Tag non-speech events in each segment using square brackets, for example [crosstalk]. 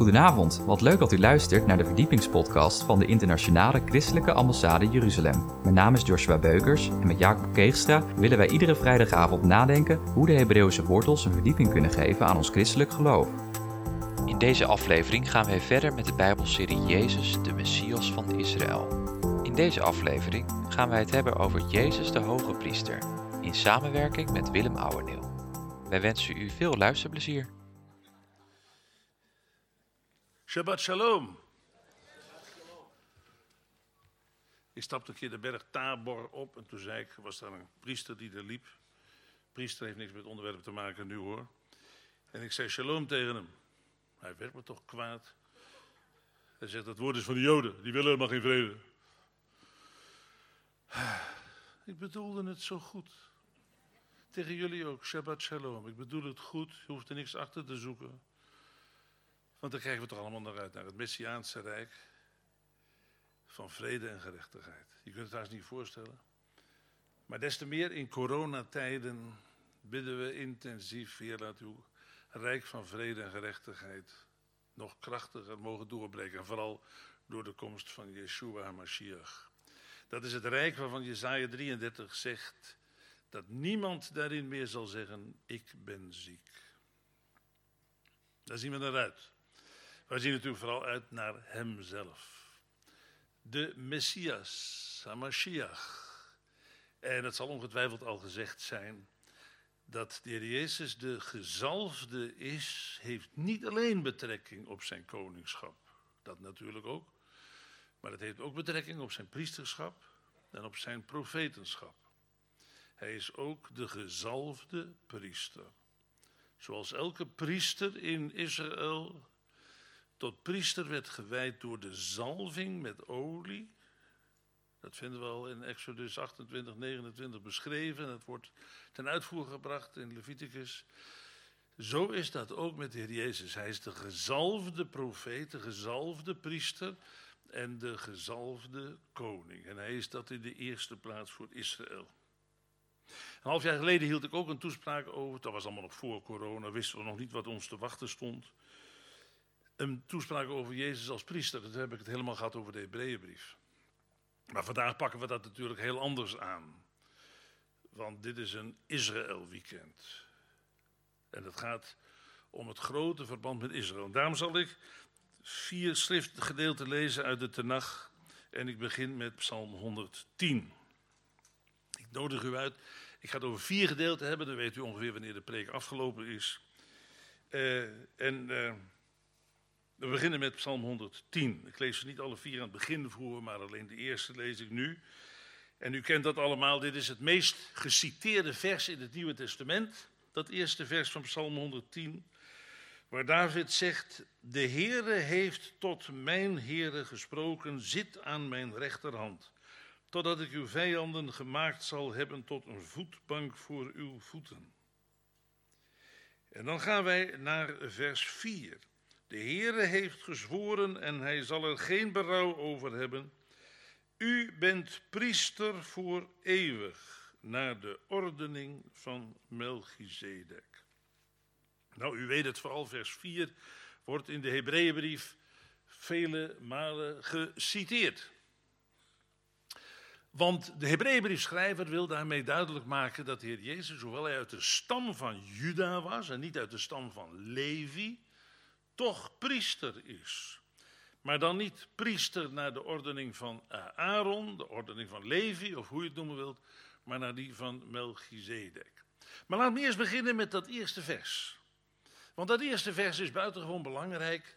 Goedenavond, wat leuk dat u luistert naar de verdiepingspodcast van de Internationale Christelijke Ambassade Jeruzalem. Mijn naam is Joshua Beukers en met Jacob Keegstra willen wij iedere vrijdagavond nadenken hoe de Hebreeuwse wortels een verdieping kunnen geven aan ons christelijk geloof. In deze aflevering gaan wij verder met de Bijbelserie Jezus, de Messias van Israël. In deze aflevering gaan wij het hebben over Jezus de Hoge Priester, in samenwerking met Willem Ouweneel. Wij wensen u veel luisterplezier. Shabbat shalom. Ik stapte een keer de berg Tabor op en toen zei ik, was daar een priester die er liep. Priester heeft niks met het onderwerp te maken nu hoor. En ik zei shalom tegen hem. Hij werd me toch kwaad. Hij zegt, dat woord is van de Joden, die willen helemaal geen vrede. Ik bedoelde het zo goed. Tegen jullie ook, Shabbat shalom. Ik bedoel het goed, je hoeft er niks achter te zoeken. Want dan kijken we toch allemaal naar uit, naar het Messiaanse Rijk van vrede en gerechtigheid. Je kunt het haast niet voorstellen. Maar des te meer in coronatijden bidden we intensief, Heer, laat uw Rijk van vrede en gerechtigheid nog krachtiger mogen doorbreken. En vooral door de komst van Yeshua HaMashiach. Dat is het Rijk waarvan Jezaja 33 zegt dat niemand daarin meer zal zeggen, ik ben ziek. Daar zien we naar uit. Wij zien natuurlijk vooral uit naar hemzelf. De Messias, Hamashiach. En het zal ongetwijfeld al gezegd zijn dat de Heer Jezus de gezalfde is, heeft niet alleen betrekking op zijn koningschap. Dat natuurlijk ook. Maar het heeft ook betrekking op zijn priesterschap en op zijn profetenschap. Hij is ook de gezalfde priester. Zoals elke priester in Israël tot priester werd gewijd door de zalving met olie. Dat vinden we al in Exodus 28, 29 beschreven. Dat wordt ten uitvoer gebracht in Leviticus. Zo is dat ook met de Heer Jezus. Hij is de gezalfde profeet, de gezalfde priester en de gezalfde koning. En hij is dat in de eerste plaats voor Israël. Een half jaar geleden hield ik ook een toespraak over. Dat was allemaal nog voor corona, wisten we nog niet wat ons te wachten stond een toespraak over Jezus als priester. Dat heb ik het helemaal gehad over de Hebreeënbrief. Maar vandaag pakken we dat natuurlijk heel anders aan. Want dit is een Israël-weekend. En het gaat om het grote verband met Israël. Daarom zal ik vier schriftgedeelten lezen uit de Tenach. En ik begin met Psalm 110. Ik nodig u uit. Ik ga het over vier gedeelten hebben. Dan weet u ongeveer wanneer de preek afgelopen is. Uh, en... Uh, we beginnen met Psalm 110. Ik lees ze niet alle vier aan het begin voor, maar alleen de eerste lees ik nu. En u kent dat allemaal, dit is het meest geciteerde vers in het Nieuwe Testament. Dat eerste vers van Psalm 110, waar David zegt: De Heere heeft tot mijn Heere gesproken, zit aan mijn rechterhand, totdat ik uw vijanden gemaakt zal hebben tot een voetbank voor uw voeten. En dan gaan wij naar vers 4. De Heere heeft gezworen en hij zal er geen berouw over hebben. U bent priester voor eeuwig, naar de ordening van Melchizedek. Nou, u weet het vooral, vers 4 wordt in de Hebreeënbrief vele malen geciteerd. Want de Hebreeënbriefschrijver wil daarmee duidelijk maken dat de Heer Jezus, hoewel hij uit de stam van Juda was en niet uit de stam van Levi, toch priester is. Maar dan niet priester naar de ordening van Aaron, de ordening van Levi, of hoe je het noemen wilt, maar naar die van Melchizedek. Maar laten we eerst beginnen met dat eerste vers. Want dat eerste vers is buitengewoon belangrijk,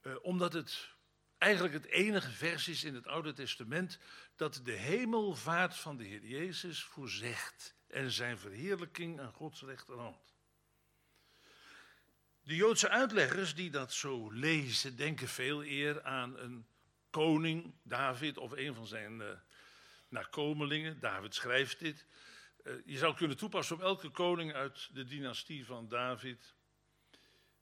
eh, omdat het eigenlijk het enige vers is in het Oude Testament dat de hemelvaart van de Heer Jezus voorzegt en zijn verheerlijking aan Gods rechterhand. De Joodse uitleggers die dat zo lezen, denken veel eer aan een koning, David, of een van zijn uh, nakomelingen. David schrijft dit. Uh, je zou kunnen toepassen op elke koning uit de dynastie van David.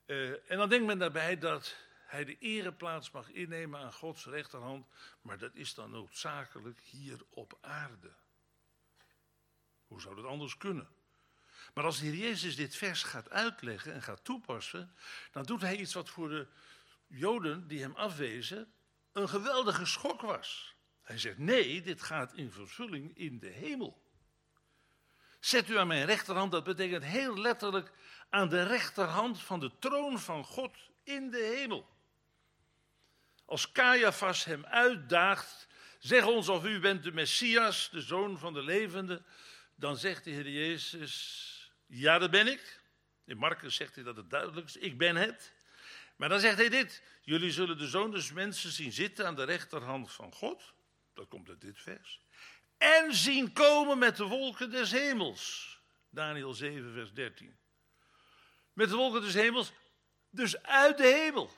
Uh, en dan denkt men daarbij dat hij de ereplaats mag innemen aan Gods rechterhand, maar dat is dan noodzakelijk hier op aarde. Hoe zou dat anders kunnen? Maar als de Heer Jezus dit vers gaat uitleggen en gaat toepassen, dan doet hij iets wat voor de Joden die hem afwezen een geweldige schok was. Hij zegt: Nee, dit gaat in vervulling in de hemel. Zet u aan mijn rechterhand, dat betekent heel letterlijk aan de rechterhand van de troon van God in de hemel. Als Caiaphas hem uitdaagt, zeg ons of u bent de Messias, de zoon van de levende, dan zegt de Heer Jezus, ja dat ben ik. In Marcus zegt hij dat het duidelijk is, ik ben het. Maar dan zegt hij dit, jullie zullen de zoon des mensen zien zitten aan de rechterhand van God. Dat komt uit dit vers. En zien komen met de wolken des hemels. Daniel 7, vers 13. Met de wolken des hemels, dus uit de hemel.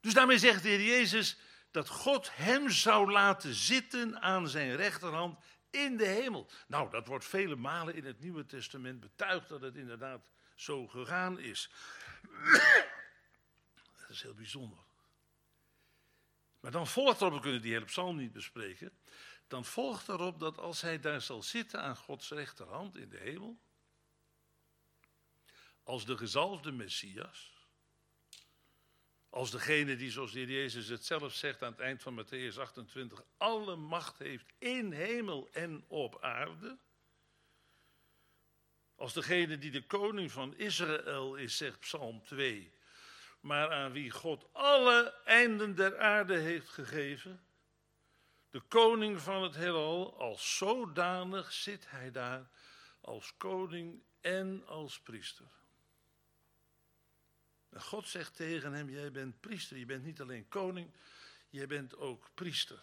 Dus daarmee zegt de Heer Jezus dat God hem zou laten zitten aan zijn rechterhand in de hemel. Nou, dat wordt vele malen in het Nieuwe Testament betuigd dat het inderdaad zo gegaan is. [coughs] dat is heel bijzonder. Maar dan volgt erop, we kunnen die hele psalm niet bespreken. Dan volgt erop dat als hij daar zal zitten aan Gods rechterhand in de hemel, als de gezalfde Messias, als degene die, zoals de heer Jezus het zelf zegt aan het eind van Matthäus 28, alle macht heeft in hemel en op aarde. Als degene die de koning van Israël is, zegt Psalm 2, maar aan wie God alle einden der aarde heeft gegeven. De koning van het heelal, als zodanig zit hij daar als koning en als priester. En God zegt tegen hem, jij bent priester, je bent niet alleen koning, jij bent ook priester.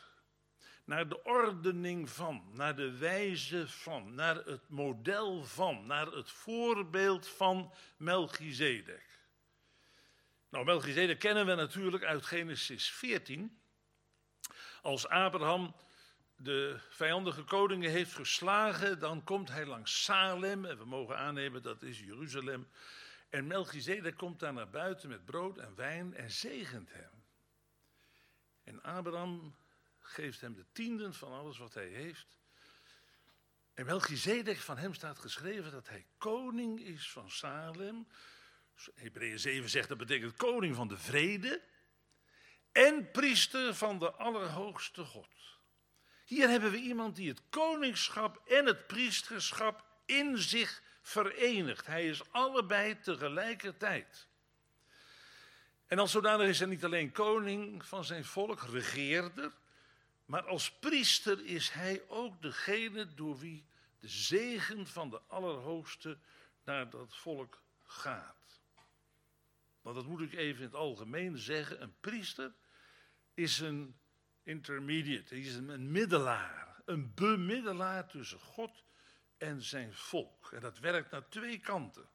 Naar de ordening van, naar de wijze van, naar het model van, naar het voorbeeld van Melchizedek. Nou, Melchizedek kennen we natuurlijk uit Genesis 14. Als Abraham de vijandige koningen heeft geslagen, dan komt hij langs Salem. En we mogen aannemen dat is Jeruzalem. En Melchizedek komt daar naar buiten met brood en wijn en zegent hem. En Abraham geeft hem de tienden van alles wat hij heeft. En Melchizedek, van hem staat geschreven dat hij koning is van Salem. Hebreeën 7 zegt dat betekent koning van de vrede. En priester van de Allerhoogste God. Hier hebben we iemand die het koningschap en het priesterschap in zich verenigd. Hij is allebei tegelijkertijd. En als zodanig is hij niet alleen koning van zijn volk, regeerder, maar als priester is hij ook degene door wie de zegen van de Allerhoogste naar dat volk gaat. Want dat moet ik even in het algemeen zeggen. Een priester is een intermediate, hij is een middelaar, een bemiddelaar tussen God en zijn volk. En dat werkt naar twee kanten.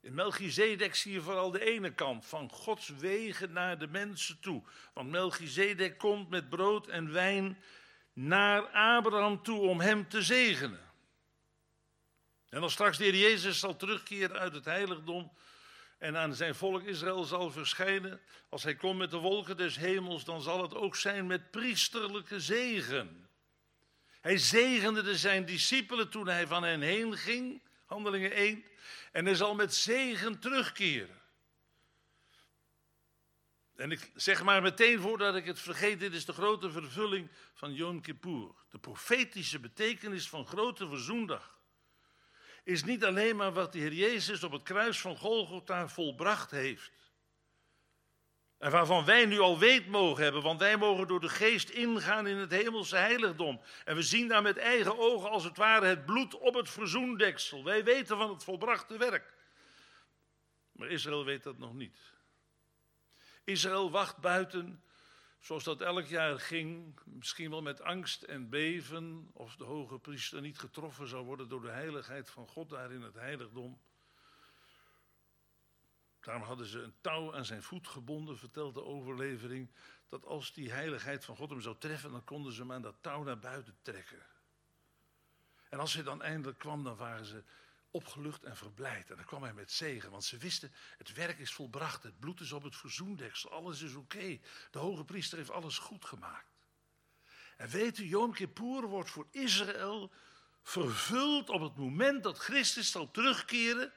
In Melchizedek zie je vooral de ene kant, van Gods wegen naar de mensen toe. Want Melchizedek komt met brood en wijn naar Abraham toe om hem te zegenen. En als straks de Jezus zal terugkeren uit het heiligdom en aan zijn volk Israël zal verschijnen, als hij komt met de wolken des hemels, dan zal het ook zijn met priesterlijke zegen. Hij zegende zijn discipelen toen hij van hen heen ging, handelingen 1, en hij zal met zegen terugkeren. En ik zeg maar meteen voordat ik het vergeet, dit is de grote vervulling van Yom Kippur. De profetische betekenis van grote verzoendag is niet alleen maar wat de Heer Jezus op het kruis van Golgotha volbracht heeft. En waarvan wij nu al weet mogen hebben, want wij mogen door de geest ingaan in het hemelse heiligdom. En we zien daar met eigen ogen als het ware het bloed op het verzoendeksel. Wij weten van het volbrachte werk. Maar Israël weet dat nog niet. Israël wacht buiten, zoals dat elk jaar ging, misschien wel met angst en beven, of de hoge priester niet getroffen zou worden door de heiligheid van God daar in het heiligdom. Daarom hadden ze een touw aan zijn voet gebonden, vertelt de overlevering, dat als die heiligheid van God hem zou treffen, dan konden ze hem aan dat touw naar buiten trekken. En als hij dan eindelijk kwam, dan waren ze opgelucht en verblijd. En dan kwam hij met zegen, want ze wisten, het werk is volbracht, het bloed is op het verzoendeksel, alles is oké. De hoge priester heeft alles goed gemaakt. En weet u, Yom Kippur wordt voor Israël vervuld op het moment dat Christus zal terugkeren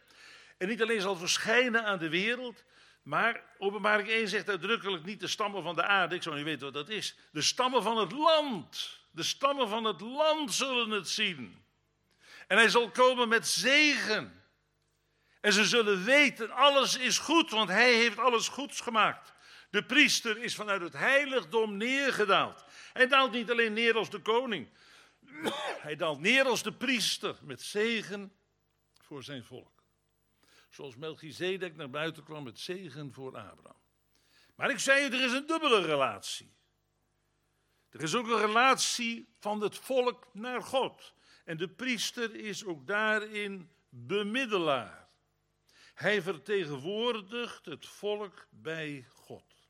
en niet alleen zal verschijnen aan de wereld, maar openbaring 1 zegt uitdrukkelijk niet de stammen van de aarde, ik zou niet weten wat dat is, de stammen van het land. De stammen van het land zullen het zien. En hij zal komen met zegen. En ze zullen weten, alles is goed, want hij heeft alles goeds gemaakt. De priester is vanuit het heiligdom neergedaald. Hij daalt niet alleen neer als de koning. Hij daalt neer als de priester met zegen voor zijn volk. Zoals Melchizedek naar buiten kwam met zegen voor Abraham. Maar ik zei, er is een dubbele relatie. Er is ook een relatie van het volk naar God. En de priester is ook daarin bemiddelaar. Hij vertegenwoordigt het volk bij God.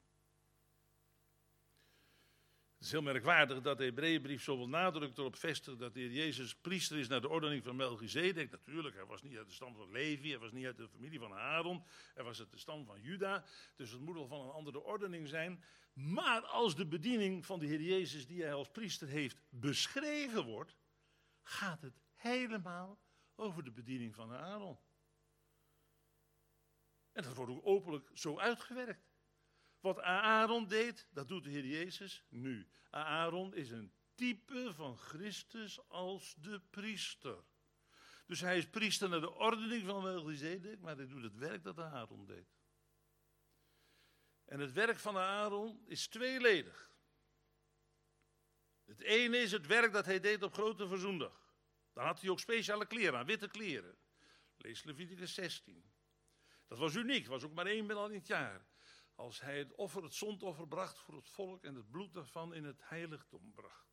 Het is heel merkwaardig dat de Hebreeënbrief zoveel nadruk erop vestigt dat de heer Jezus priester is naar de ordening van Melchizedek. Natuurlijk, hij was niet uit de stam van Levi, hij was niet uit de familie van Aaron, hij was uit de stam van Juda. Dus het moet al van een andere ordening zijn. Maar als de bediening van de heer Jezus die hij als priester heeft beschreven wordt, gaat het helemaal over de bediening van Aaron. En dat wordt ook openlijk zo uitgewerkt. Wat Aaron deed, dat doet de Heer Jezus nu. Aaron is een type van Christus als de priester. Dus hij is priester naar de ordening van Melchizedek, maar hij doet het werk dat Aaron deed. En het werk van Aaron is tweeledig. Het ene is het werk dat hij deed op Grote Verzoendag. Dan had hij ook speciale kleren aan, witte kleren. Lees Leviticus 16. Dat was uniek, was ook maar één maal in het jaar als hij het offer, het zondoffer bracht voor het volk en het bloed daarvan in het heiligdom bracht.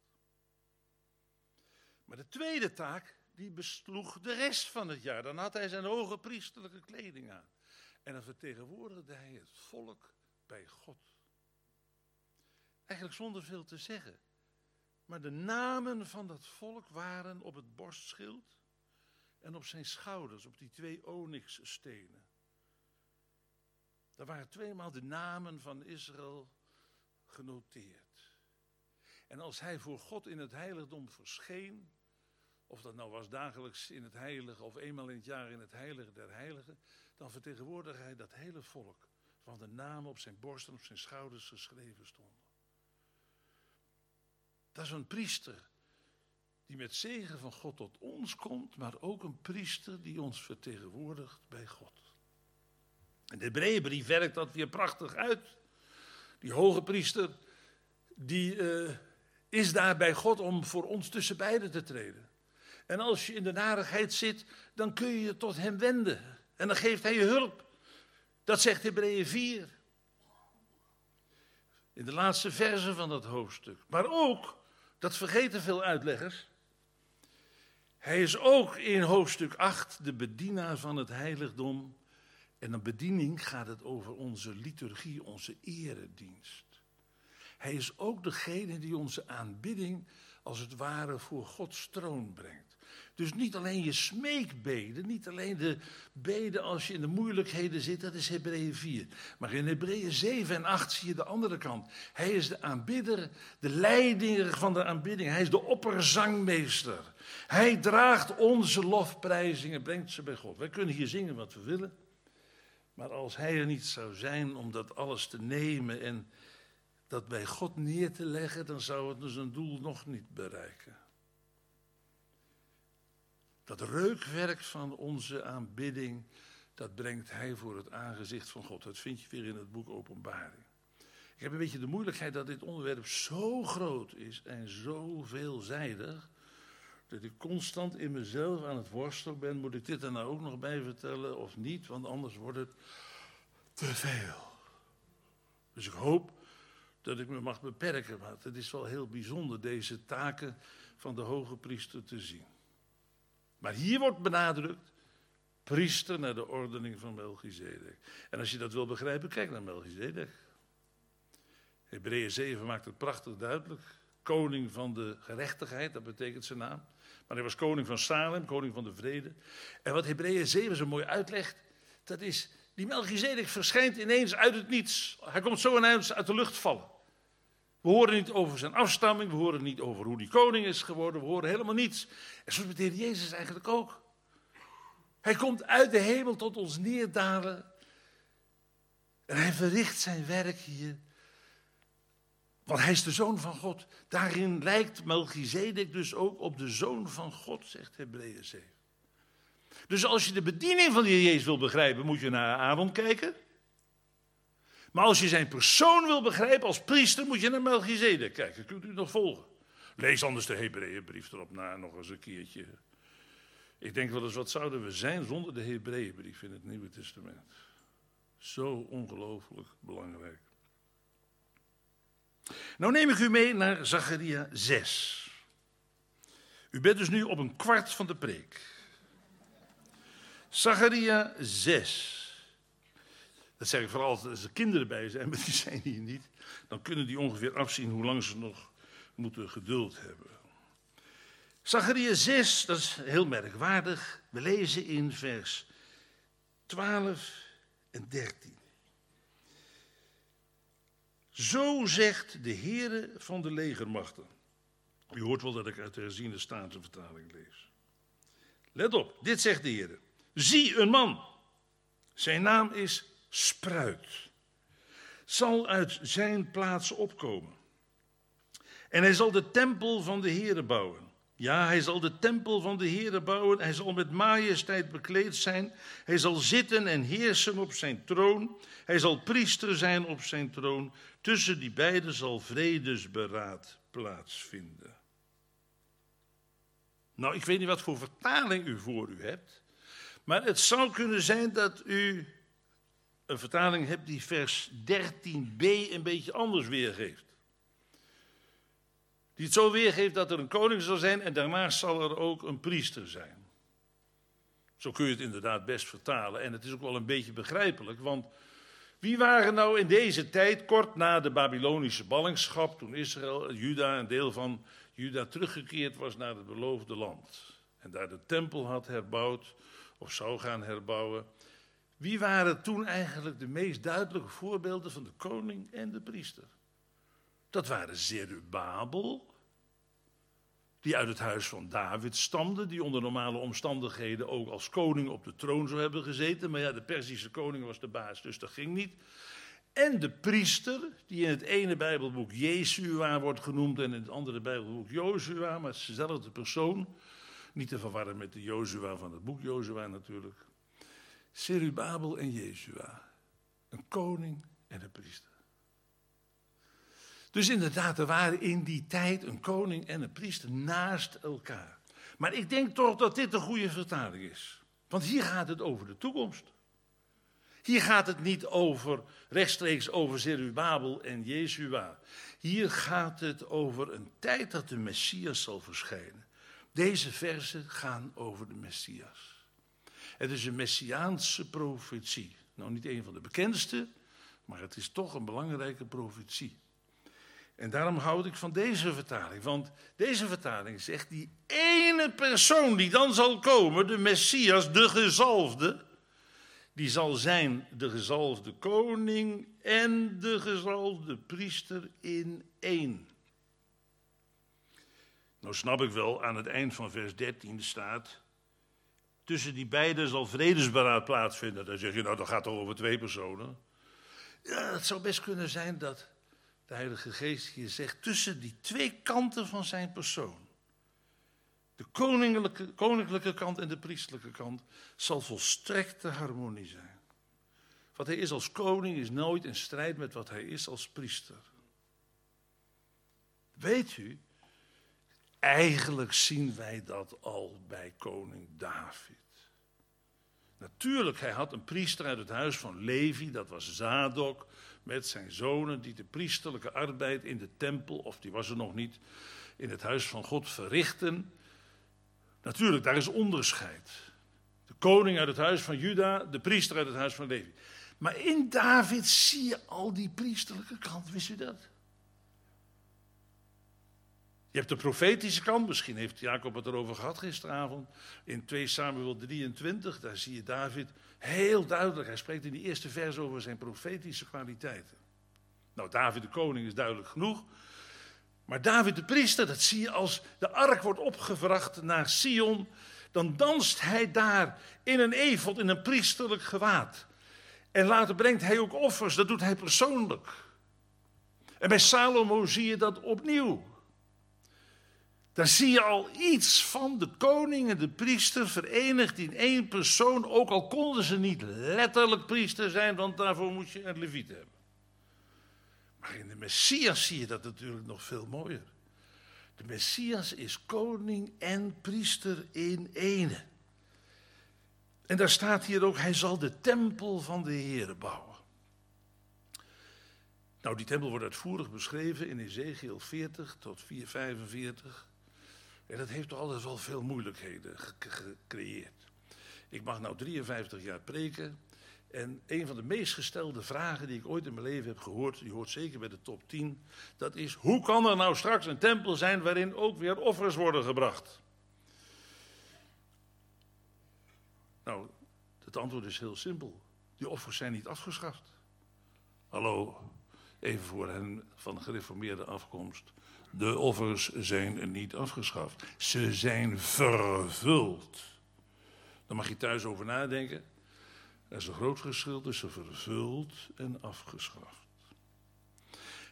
Maar de tweede taak, die besloeg de rest van het jaar. Dan had hij zijn hoge priesterlijke kleding aan. En dan vertegenwoordigde hij het volk bij God. Eigenlijk zonder veel te zeggen. Maar de namen van dat volk waren op het borstschild en op zijn schouders, op die twee onyxstenen. Daar waren tweemaal de namen van Israël genoteerd. En als hij voor God in het heiligdom verscheen, of dat nou was dagelijks in het heilige of eenmaal in het jaar in het heilige der heiligen, dan vertegenwoordigde hij dat hele volk, van de namen op zijn borst en op zijn schouders geschreven stonden. Dat is een priester die met zegen van God tot ons komt, maar ook een priester die ons vertegenwoordigt bij God. En de Hebreeënbrief werkt dat weer prachtig uit. Die hoge priester, die uh, is daar bij God om voor ons tussen beiden te treden. En als je in de narigheid zit, dan kun je je tot hem wenden. En dan geeft hij je hulp. Dat zegt Hebreeën 4. In de laatste verse van dat hoofdstuk. Maar ook, dat vergeten veel uitleggers. Hij is ook in hoofdstuk 8 de bedienaar van het heiligdom en een bediening gaat het over onze liturgie, onze eredienst. Hij is ook degene die onze aanbidding als het ware voor Gods troon brengt. Dus niet alleen je smeekbeden, niet alleen de beden als je in de moeilijkheden zit, dat is Hebreeën 4. Maar in Hebreeën 7 en 8 zie je de andere kant. Hij is de aanbidder, de leidinger van de aanbidding. Hij is de opperzangmeester. Hij draagt onze lofprijzingen, brengt ze bij God. Wij kunnen hier zingen wat we willen. Maar als hij er niet zou zijn om dat alles te nemen en dat bij God neer te leggen, dan zou het dus een doel nog niet bereiken. Dat reukwerk van onze aanbidding, dat brengt hij voor het aangezicht van God. Dat vind je weer in het boek Openbaring. Ik heb een beetje de moeilijkheid dat dit onderwerp zo groot is en zo veelzijdig dat ik constant in mezelf aan het worstelen ben. Moet ik dit er nou ook nog bij vertellen of niet? Want anders wordt het te veel. Dus ik hoop dat ik me mag beperken. Maar het is wel heel bijzonder deze taken van de hoge priester te zien. Maar hier wordt benadrukt. Priester naar de ordening van Melchizedek. En als je dat wil begrijpen, kijk naar Melchizedek. Hebreeën 7 maakt het prachtig duidelijk. Koning van de gerechtigheid, dat betekent zijn naam. Maar hij was koning van Salem, koning van de vrede. En wat Hebreeën 7 zo mooi uitlegt, dat is, die Melchizedek verschijnt ineens uit het niets. Hij komt zo ineens uit de lucht vallen. We horen niet over zijn afstamming, we horen niet over hoe die koning is geworden, we horen helemaal niets. En zo met Jezus eigenlijk ook. Hij komt uit de hemel tot ons neerdalen. En hij verricht zijn werk hier. Want hij is de zoon van God. Daarin lijkt Melchizedek dus ook op de zoon van God, zegt Hebreeën 7. Dus als je de bediening van de Heer Jezus wil begrijpen, moet je naar Aaron kijken. Maar als je zijn persoon wil begrijpen als priester, moet je naar Melchizedek kijken. Kunt u nog volgen? Lees anders de Hebreeënbrief erop na nog eens een keertje. Ik denk wel eens, wat zouden we zijn zonder de Hebreeënbrief in het Nieuwe Testament? Zo ongelooflijk belangrijk. Nou neem ik u mee naar Zacharia 6. U bent dus nu op een kwart van de preek. Zacharia 6. Dat zeg ik vooral als er kinderen bij zijn, [laughs] maar die zijn hier niet. Dan kunnen die ongeveer afzien hoe lang ze nog moeten geduld hebben. Zacharia 6, dat is heel merkwaardig. We lezen in vers 12 en 13. Zo zegt de Heere van de legermachten. U hoort wel dat ik uit de herziende Statenvertaling lees. Let op, dit zegt de Heer. Zie een man. Zijn naam is Spruit. Zal uit zijn plaats opkomen. En hij zal de tempel van de Heere bouwen. Ja, hij zal de tempel van de Heere bouwen. Hij zal met majesteit bekleed zijn. Hij zal zitten en heersen op zijn troon. Hij zal priester zijn op zijn troon. Tussen die beiden zal vredesberaad plaatsvinden. Nou, ik weet niet wat voor vertaling u voor u hebt. Maar het zou kunnen zijn dat u een vertaling hebt die vers 13b een beetje anders weergeeft. Die het zo weergeeft dat er een koning zal zijn en daarnaast zal er ook een priester zijn. Zo kun je het inderdaad best vertalen. En het is ook wel een beetje begrijpelijk, want wie waren nou in deze tijd, kort na de Babylonische ballingschap, toen Israël, Juda, een deel van Juda teruggekeerd was naar het beloofde land. En daar de tempel had herbouwd, of zou gaan herbouwen. Wie waren toen eigenlijk de meest duidelijke voorbeelden van de koning en de priester? Dat waren Zerubabel, die uit het huis van David stamde, die onder normale omstandigheden ook als koning op de troon zou hebben gezeten. Maar ja, de Perzische koning was de baas, dus dat ging niet. En de priester, die in het ene Bijbelboek Jeshua wordt genoemd en in het andere Bijbelboek Jozua, maar het is dezelfde persoon. Niet te verwarren met de Jozua van het boek Jozua natuurlijk. Serubabel en Jezua. Een koning en een priester. Dus inderdaad, er waren in die tijd een koning en een priester naast elkaar. Maar ik denk toch dat dit een goede vertaling is. Want hier gaat het over de toekomst. Hier gaat het niet over rechtstreeks over Zerubabel en Jezua. Hier gaat het over een tijd dat de Messias zal verschijnen. Deze versen gaan over de Messias. Het is een messiaanse profetie. Nou, niet een van de bekendste, maar het is toch een belangrijke profetie. En daarom houd ik van deze vertaling. Want deze vertaling zegt die ene persoon die dan zal komen, de Messias, de gezalfde, die zal zijn de gezalfde koning en de gezalfde priester in één. Nou snap ik wel, aan het eind van vers 13 staat, tussen die beiden zal vredesberaad plaatsvinden. Dan zeg je, nou dat gaat toch over twee personen. Ja, het zou best kunnen zijn dat de Heilige Geest hier zegt, tussen die twee kanten van zijn persoon. De koninklijke, koninklijke kant en de priestelijke kant zal volstrekte harmonie zijn. Wat hij is als koning is nooit in strijd met wat hij is als priester. Weet u, eigenlijk zien wij dat al bij koning David. Natuurlijk, hij had een priester uit het huis van Levi, dat was Zadok, met zijn zonen die de priesterlijke arbeid in de tempel, of die was er nog niet, in het huis van God verrichten. Natuurlijk, daar is onderscheid. De koning uit het huis van Juda, de priester uit het huis van Levi. Maar in David zie je al die priesterlijke kant, wist u dat? Je hebt de profetische kant, misschien heeft Jacob het erover gehad gisteravond. In 2 Samuel 23, daar zie je David heel duidelijk. Hij spreekt in die eerste vers over zijn profetische kwaliteiten. Nou, David de koning is duidelijk genoeg. Maar David de priester, dat zie je als de ark wordt opgevracht naar Sion, dan danst hij daar in een efot, in een priesterlijk gewaad. En later brengt hij ook offers, dat doet hij persoonlijk. En bij Salomo zie je dat opnieuw. Daar zie je al iets van de koning en de priester verenigd in één persoon, ook al konden ze niet letterlijk priester zijn, want daarvoor moet je een leviet hebben. Maar in de Messias zie je dat natuurlijk nog veel mooier. De Messias is koning en priester in ene. En daar staat hier ook, hij zal de tempel van de Heer bouwen. Nou, die tempel wordt uitvoerig beschreven in Ezekiel 40 tot 445. En dat heeft toch altijd wel veel moeilijkheden gecreëerd. Ik mag nou 53 jaar preken. En een van de meest gestelde vragen die ik ooit in mijn leven heb gehoord, die hoort zeker bij de top 10, dat is: hoe kan er nou straks een tempel zijn waarin ook weer offers worden gebracht? Nou, het antwoord is heel simpel. Die offers zijn niet afgeschaft. Hallo, even voor hen van gereformeerde afkomst. De offers zijn niet afgeschaft. Ze zijn vervuld. Daar mag je thuis over nadenken. Er is een groot verschil tussen vervuld en afgeschaft.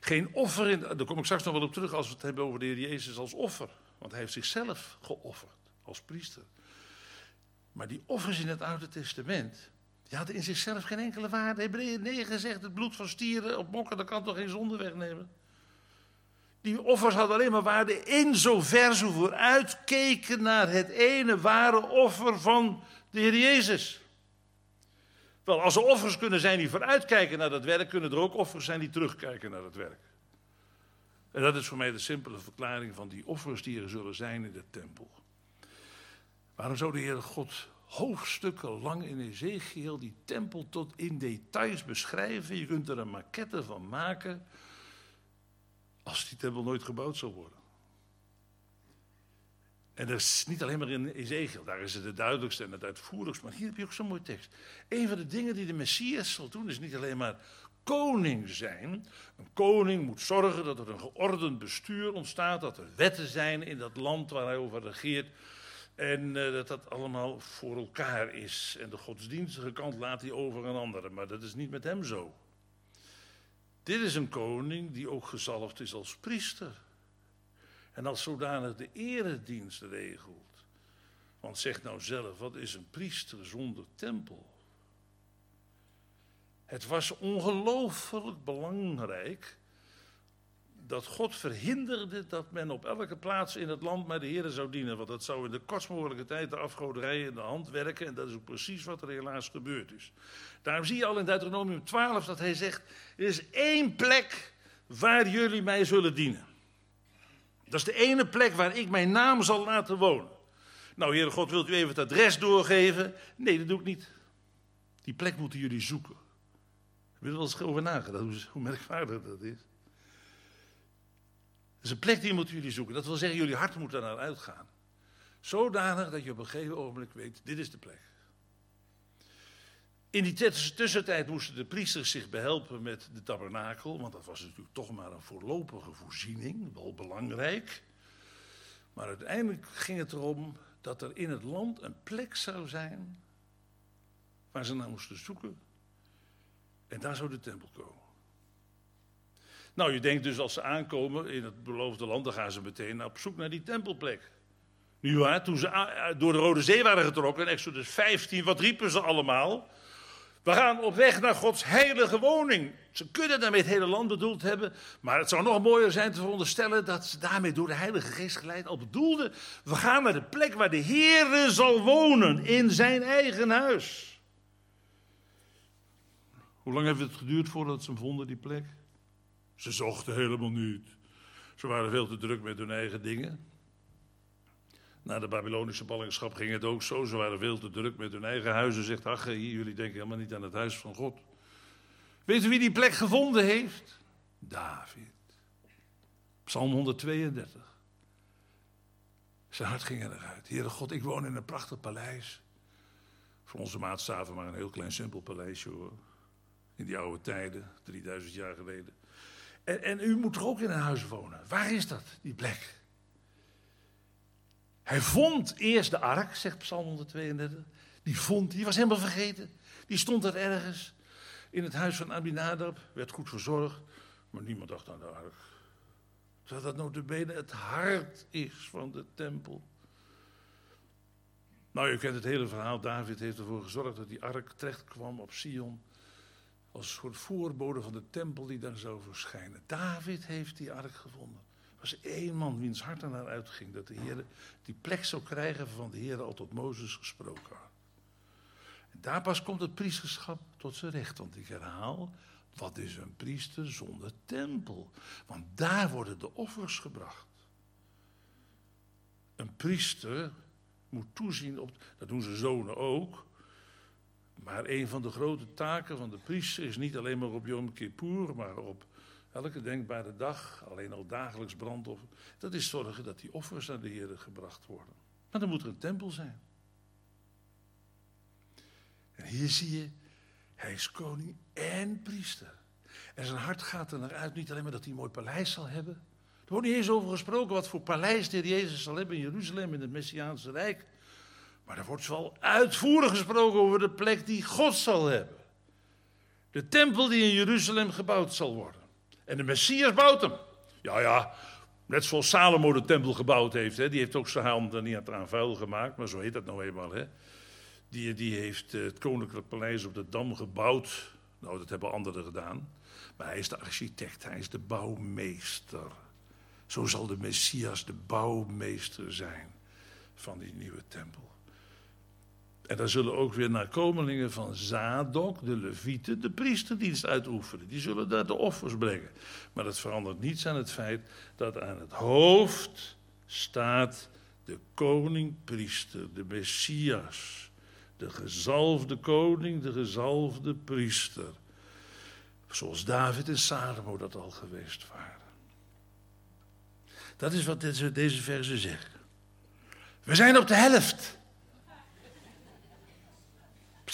Geen offer, in, daar kom ik straks nog wel op terug als we het hebben over de Heer Jezus als offer. Want hij heeft zichzelf geofferd als priester. Maar die offers in het Oude Testament, die hadden in zichzelf geen enkele waarde. Hebreeën 9 zegt, het bloed van stieren op mokken, dat kan toch geen zonde wegnemen? Die offers hadden alleen maar waarde in zover ze vooruitkeken naar het ene ware offer van de Heer Jezus. Wel, als er offers kunnen zijn die vooruitkijken naar dat werk, kunnen er ook offers zijn die terugkijken naar dat werk. En dat is voor mij de simpele verklaring van die offers die er zullen zijn in de tempel. Waarom zou de Heer God hoofdstukken lang in Ezekiel die tempel tot in details beschrijven? Je kunt er een maquette van maken als die tempel nooit gebouwd zal worden. En dat is niet alleen maar in Ezekiel, daar is het het duidelijkste en het uitvoerigste. Maar hier heb je ook zo'n mooie tekst. Een van de dingen die de Messias zal doen, is niet alleen maar koning zijn. Een koning moet zorgen dat er een geordend bestuur ontstaat, dat er wetten zijn in dat land waar hij over regeert. En uh, dat dat allemaal voor elkaar is. En de godsdienstige kant laat hij over aan anderen. Maar dat is niet met hem zo. Dit is een koning die ook gezalfd is als priester. En als zodanig de eredienst regelt. Want zeg nou zelf, wat is een priester zonder tempel? Het was ongelooflijk belangrijk dat God verhinderde dat men op elke plaats in het land maar de Heer zou dienen. Want dat zou in de kortst mogelijke tijd de afgoderij in de hand werken. En dat is ook precies wat er helaas gebeurd is. Daarom zie je al in Deuteronomium 12 dat hij zegt: Er is één plek waar jullie mij zullen dienen. Dat is de ene plek waar ik mijn naam zal laten wonen. Nou, Heere God, wilt u even het adres doorgeven? Nee, dat doe ik niet. Die plek moeten jullie zoeken. Heb je er wel eens over nagedacht, hoe merkwaardig dat is? Is een plek die moeten jullie zoeken. Dat wil zeggen, jullie hart moet daar naar uitgaan. Zodanig dat je op een gegeven ogenblik weet, dit is de plek. In die tussentijd moesten de priesters zich behelpen met de tabernakel, want dat was natuurlijk toch maar een voorlopige voorziening, wel belangrijk. Maar uiteindelijk ging het erom dat er in het land een plek zou zijn waar ze naar moesten zoeken. En daar zou de tempel komen. Nou, je denkt dus als ze aankomen in het beloofde land, dan gaan ze meteen op zoek naar die tempelplek. Nu waar, toen ze door de Rode Zee waren getrokken, in Exodus 15, wat riepen ze allemaal? We gaan op weg naar Gods heilige woning. Ze kunnen daarmee het hele land bedoeld hebben. Maar het zou nog mooier zijn te veronderstellen dat ze daarmee door de Heilige Geest geleid al bedoelden. We gaan naar de plek waar de Heere zal wonen, in zijn eigen huis. Hoe lang heeft het geduurd voordat ze hem vonden, die plek? Ze zochten helemaal niet. Ze waren veel te druk met hun eigen dingen. Na de Babylonische ballingschap ging het ook zo. Ze waren veel te druk met hun eigen huizen. Zegt ach, jullie denken helemaal niet aan het huis van God. Weet u wie die plek gevonden heeft? David. Psalm 132. Zijn hart ging eruit. Heere God, ik woon in een prachtig paleis. Voor onze maatstaven maar een heel klein simpel paleisje hoor. In die oude tijden, 3000 jaar geleden. En, en u moet er ook in een huis wonen. Waar is dat, die plek? Hij vond eerst de ark, zegt Psalm 132. Die vond, die was helemaal vergeten. Die stond er ergens in het huis van Abinadab, werd goed verzorgd, maar niemand dacht aan de ark. Terwijl dat notabene het hart is van de tempel. Nou, je kent het hele verhaal. David heeft ervoor gezorgd dat die ark terecht kwam op Sion. Als een soort voorbode van de tempel die daar zou verschijnen. David heeft die ark gevonden. Er was één man wiens hart er naar uitging. Dat de Heer die plek zou krijgen van de Heer al tot Mozes gesproken had. En daar pas komt het priesterschap tot zijn recht. Want ik herhaal, wat is een priester zonder tempel? Want daar worden de offers gebracht. Een priester moet toezien op, dat doen zijn zonen ook. Maar een van de grote taken van de priester is niet alleen maar op Yom Kippur, maar op elke denkbare dag, alleen al dagelijks brandoffer. Dat is zorgen dat die offers naar de Heer gebracht worden. Maar dan moet er een tempel zijn. En hier zie je, hij is koning en priester. En zijn hart gaat er naar uit, niet alleen maar dat hij een mooi paleis zal hebben. Er wordt niet eens over gesproken wat voor paleis de Jezus zal hebben in Jeruzalem, in het Messiaanse Rijk. Maar er wordt wel uitvoerig gesproken over de plek die God zal hebben. De tempel die in Jeruzalem gebouwd zal worden. En de Messias bouwt hem. Ja, ja, net zoals Salomo de tempel gebouwd heeft. Hè. Die heeft ook zijn hand er niet aan vuil gemaakt, maar zo heet dat nou eenmaal. Hè. Die, die heeft eh, het koninklijk paleis op de Dam gebouwd. Nou, dat hebben anderen gedaan. Maar hij is de architect, hij is de bouwmeester. Zo zal de Messias de bouwmeester zijn van die nieuwe tempel. En daar zullen ook weer nakomelingen van Zadok, de Levieten, de priesterdienst uitoefenen. Die zullen daar de offers brengen. Maar dat verandert niets aan het feit dat aan het hoofd staat de koning-priester, de Messias. De gezalfde koning, de gezalfde priester. Zoals David en Salomo dat al geweest waren. Dat is wat deze, deze versen zeggen. We zijn op de helft.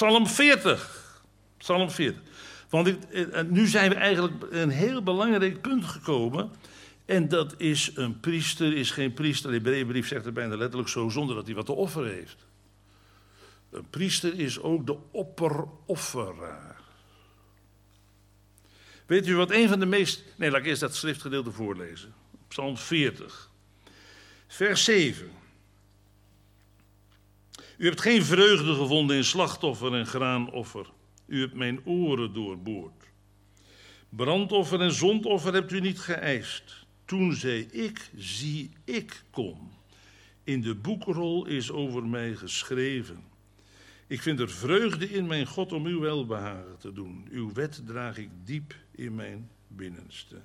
Psalm 40. Psalm 40. Want ik, eh, nu zijn we eigenlijk een heel belangrijk punt gekomen. En dat is een priester is geen priester. De Hebreeënbrief zegt er bijna letterlijk zo, zonder dat hij wat te offeren heeft. Een priester is ook de opperofferaar. Weet u wat een van de meest. Nee, laat ik eerst dat schriftgedeelte voorlezen. Psalm 40, vers 7. U hebt geen vreugde gevonden in slachtoffer en graanoffer. U hebt mijn oren doorboord. Brandoffer en zondoffer hebt u niet geëist. Toen zei ik, zie ik kom. In de boekrol is over mij geschreven. Ik vind er vreugde in mijn God om uw welbehagen te doen. Uw wet draag ik diep in mijn binnenste.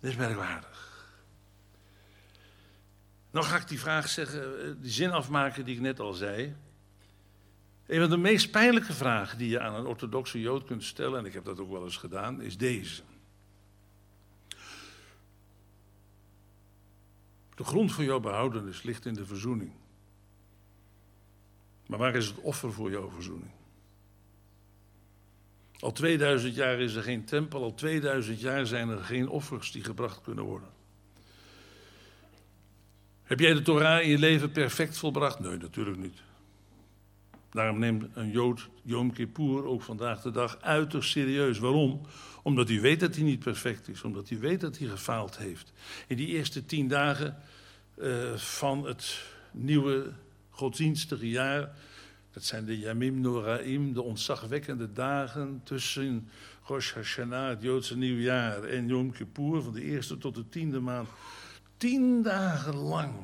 Dat is merkwaardig. Nou ga ik die vraag zeggen, eh, die zin afmaken die ik net al zei. Een van de meest pijnlijke vragen die je aan een orthodoxe Jood kunt stellen, en ik heb dat ook wel eens gedaan, is deze. De grond voor jouw behoudenis ligt in de verzoening. Maar waar is het offer voor jouw verzoening? Al 2000 jaar is er geen tempel, al 2000 jaar zijn er geen offers die gebracht kunnen worden. Heb jij de Torah in je leven perfect volbracht? Nee, natuurlijk niet. Daarom neemt een Jood Yom Kippur ook vandaag de dag uiterst serieus. Waarom? Omdat hij weet dat hij niet perfect is, omdat hij weet dat hij gefaald heeft. In die eerste tien dagen uh, van het nieuwe godsdienstige jaar dat zijn de Yamim Noraim, de ontzagwekkende dagen tussen Rosh Hashanah, het Joodse nieuwjaar, en Yom Kippur, van de eerste tot de tiende maand. Tien dagen lang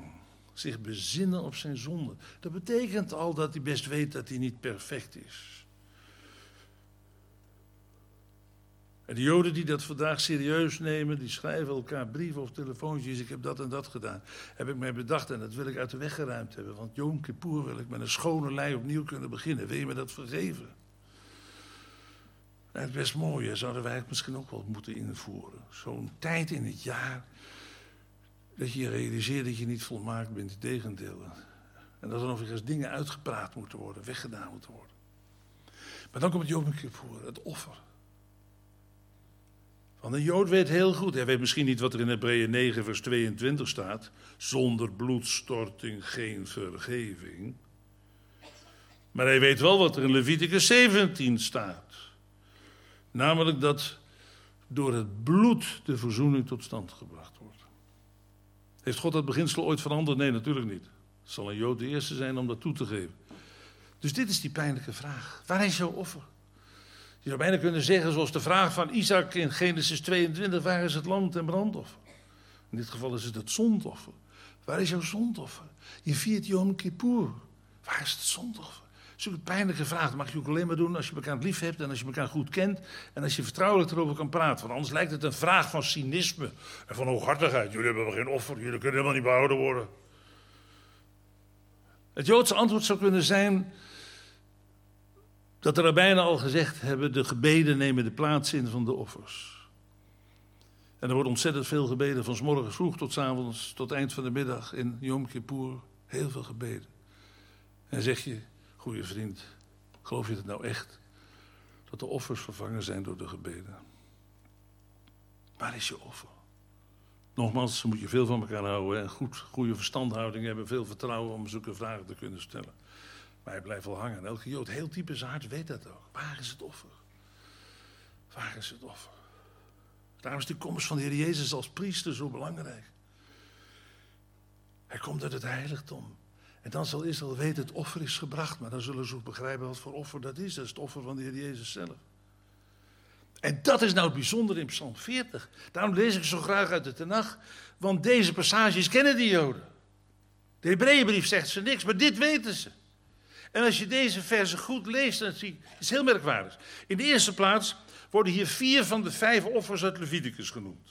zich bezinnen op zijn zonde. Dat betekent al dat hij best weet dat hij niet perfect is. En de Joden die dat vandaag serieus nemen, die schrijven elkaar brieven of telefoontjes. Ik heb dat en dat gedaan. Heb ik mij bedacht en dat wil ik uit de weg geruimd hebben. Want Yom Kippur wil ik met een schone lei opnieuw kunnen beginnen. Wil je me dat vergeven? Dat is best mooi, zouden wij het misschien ook wel moeten invoeren. Zo'n tijd in het jaar dat je realiseert dat je niet volmaakt bent, het tegendeel. En dat er nog eens dingen uitgepraat moeten worden, weggedaan moeten worden. Maar dan komt Yom Kippur, het offer. Want een Jood weet heel goed, hij weet misschien niet wat er in Hebreeën 9, vers 22 staat. Zonder bloedstorting geen vergeving. Maar hij weet wel wat er in Leviticus 17 staat. Namelijk dat door het bloed de verzoening tot stand gebracht wordt. Heeft God dat beginsel ooit veranderd? Nee, natuurlijk niet. Zal een Jood de eerste zijn om dat toe te geven. Dus dit is die pijnlijke vraag. Waar is jouw offer? Je zou bijna kunnen zeggen, zoals de vraag van Isaac in Genesis 22, waar is het land en brandoffer? In dit geval is het het zondoffer. Waar is jouw zondoffer? Je viert Yom Kippur. Waar is het zondoffer? Zo'n pijnlijke vraag. Mag je ook alleen maar doen als je elkaar lief hebt en als je elkaar goed kent en als je vertrouwelijk erover kan praten. Want anders lijkt het een vraag van cynisme en van hooghartigheid. Jullie hebben geen offer, jullie kunnen helemaal niet behouden worden. Het Joodse antwoord zou kunnen zijn dat de rabbijnen al gezegd hebben: de gebeden nemen de plaats in van de offers. En er wordt ontzettend veel gebeden, van s morgens vroeg tot avonds, tot eind van de middag in Yom Kippur. Heel veel gebeden. En zeg je, goede vriend, geloof je het nou echt? Dat de offers vervangen zijn door de gebeden. Waar is je offer? Nogmaals, moet je veel van elkaar houden en goed, goede verstandhouding hebben, veel vertrouwen om zulke vragen te kunnen stellen. Maar hij blijft wel hangen. elke Jood, heel diep in weet dat ook. Waar is het offer? Waar is het offer? Daarom is de komst van de Heer Jezus als priester zo belangrijk. Hij komt uit het heiligdom. En dan zal Israël weten, het offer is gebracht. Maar dan zullen ze ook begrijpen wat voor offer dat is. Dat is het offer van de Heer Jezus zelf. En dat is nou het bijzondere in Psalm 40. Daarom lees ik zo graag uit de Tenach. Want deze passages kennen die Joden. De Hebreeënbrief zegt ze niks, maar dit weten ze. En als je deze versen goed leest, dan zie je, is heel merkwaardig. In de eerste plaats worden hier vier van de vijf offers uit Leviticus genoemd.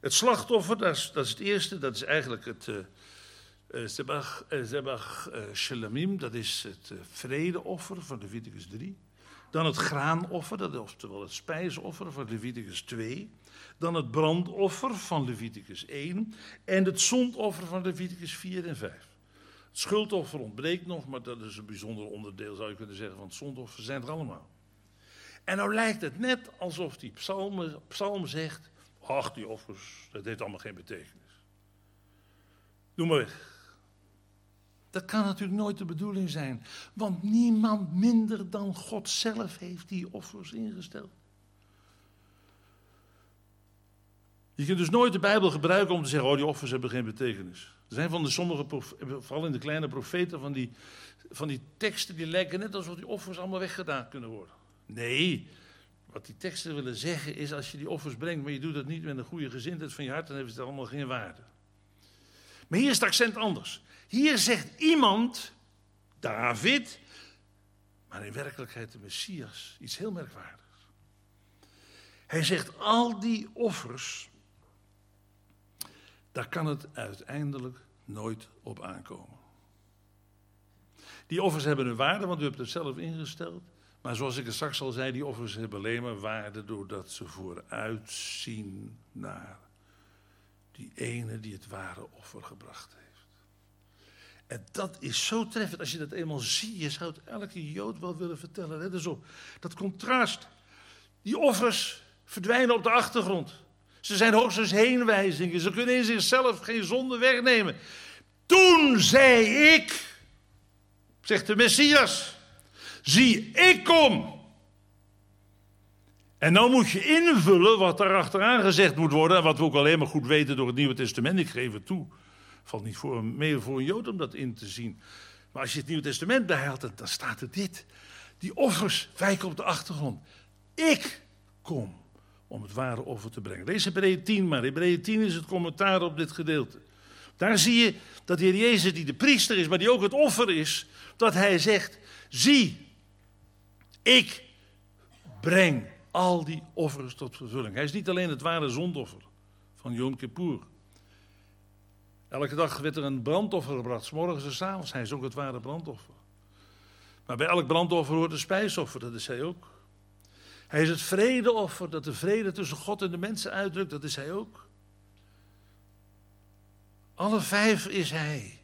Het slachtoffer, dat is, dat is het eerste, dat is eigenlijk het uh, Uh, Zebach uh, Shelamim, dat is het vredeoffer van Leviticus 3. Dan het graanoffer, dat is oftewel het spijsoffer van Leviticus 2. Dan het brandoffer van Leviticus 1. En het zondoffer van Leviticus 4 en 5. Het schuldoffer ontbreekt nog, maar dat is een bijzonder onderdeel, zou je kunnen zeggen, van het zondoffer. zijn er allemaal. En nou lijkt het net alsof die psalm, psalm zegt, ach die offers, dat heeft allemaal geen betekenis. Doe maar weg. Dat kan natuurlijk nooit de bedoeling zijn, want niemand minder dan God zelf heeft die offers ingesteld. Je kunt dus nooit de Bijbel gebruiken om te zeggen, oh die offers hebben geen betekenis. Er zijn van de sommige, vooral in de kleine profeten, van die, van die teksten die lijken net alsof die offers allemaal weggedaan kunnen worden. Nee, wat die teksten willen zeggen is, als je die offers brengt, maar je doet dat niet met een goede gezindheid van je hart, dan heeft het allemaal geen waarde. Maar hier is het accent anders. Hier zegt iemand, David, maar in werkelijkheid de Messias, iets heel merkwaardigs. Hij zegt, al die offers daar kan het uiteindelijk nooit op aankomen. Die offers hebben een waarde, want u hebt het zelf ingesteld. Maar zoals ik het straks al zei, die offers hebben alleen maar waarde doordat ze vooruitzien naar die ene die het ware offer gebracht heeft. En dat is zo treffend. Als je dat eenmaal ziet, je zou het elke Jood wel willen vertellen. Let eens op. Dat contrast. Die offers verdwijnen op de achtergrond. Ze zijn hoogstens heenwijzingen. Ze kunnen in zichzelf geen zonde wegnemen. Toen zei ik, zegt de Messias, zie ik kom. En nou moet je invullen wat daar achteraan gezegd moet worden. En wat we ook alleen maar goed weten door het Nieuwe Testament. Ik geef het toe. Valt niet voor, meer voor een Jood om dat in te zien. Maar als je het Nieuwe Testament bijhaalt, dan staat er dit. Die offers wijken op de achtergrond. Ik kom om het ware offer te brengen. Lees Hebreeën 10 maar. Hebreeën 10 is het commentaar op dit gedeelte. Daar zie je dat de Heer Jezus, die de priester is, maar die ook het offer is, dat hij zegt: Zie, ik breng al die offers tot vervulling. Hij is niet alleen het ware zondoffer van Yom Kippur. Elke dag werd er een brandoffer gebracht, morgens en s avonds. Hij is ook het ware brandoffer. Maar bij elk brandoffer hoort een spijsoffer, dat is hij ook. Hij is het vredeoffer dat de vrede tussen God en de mensen uitdrukt, dat is hij ook. Alle vijf is hij.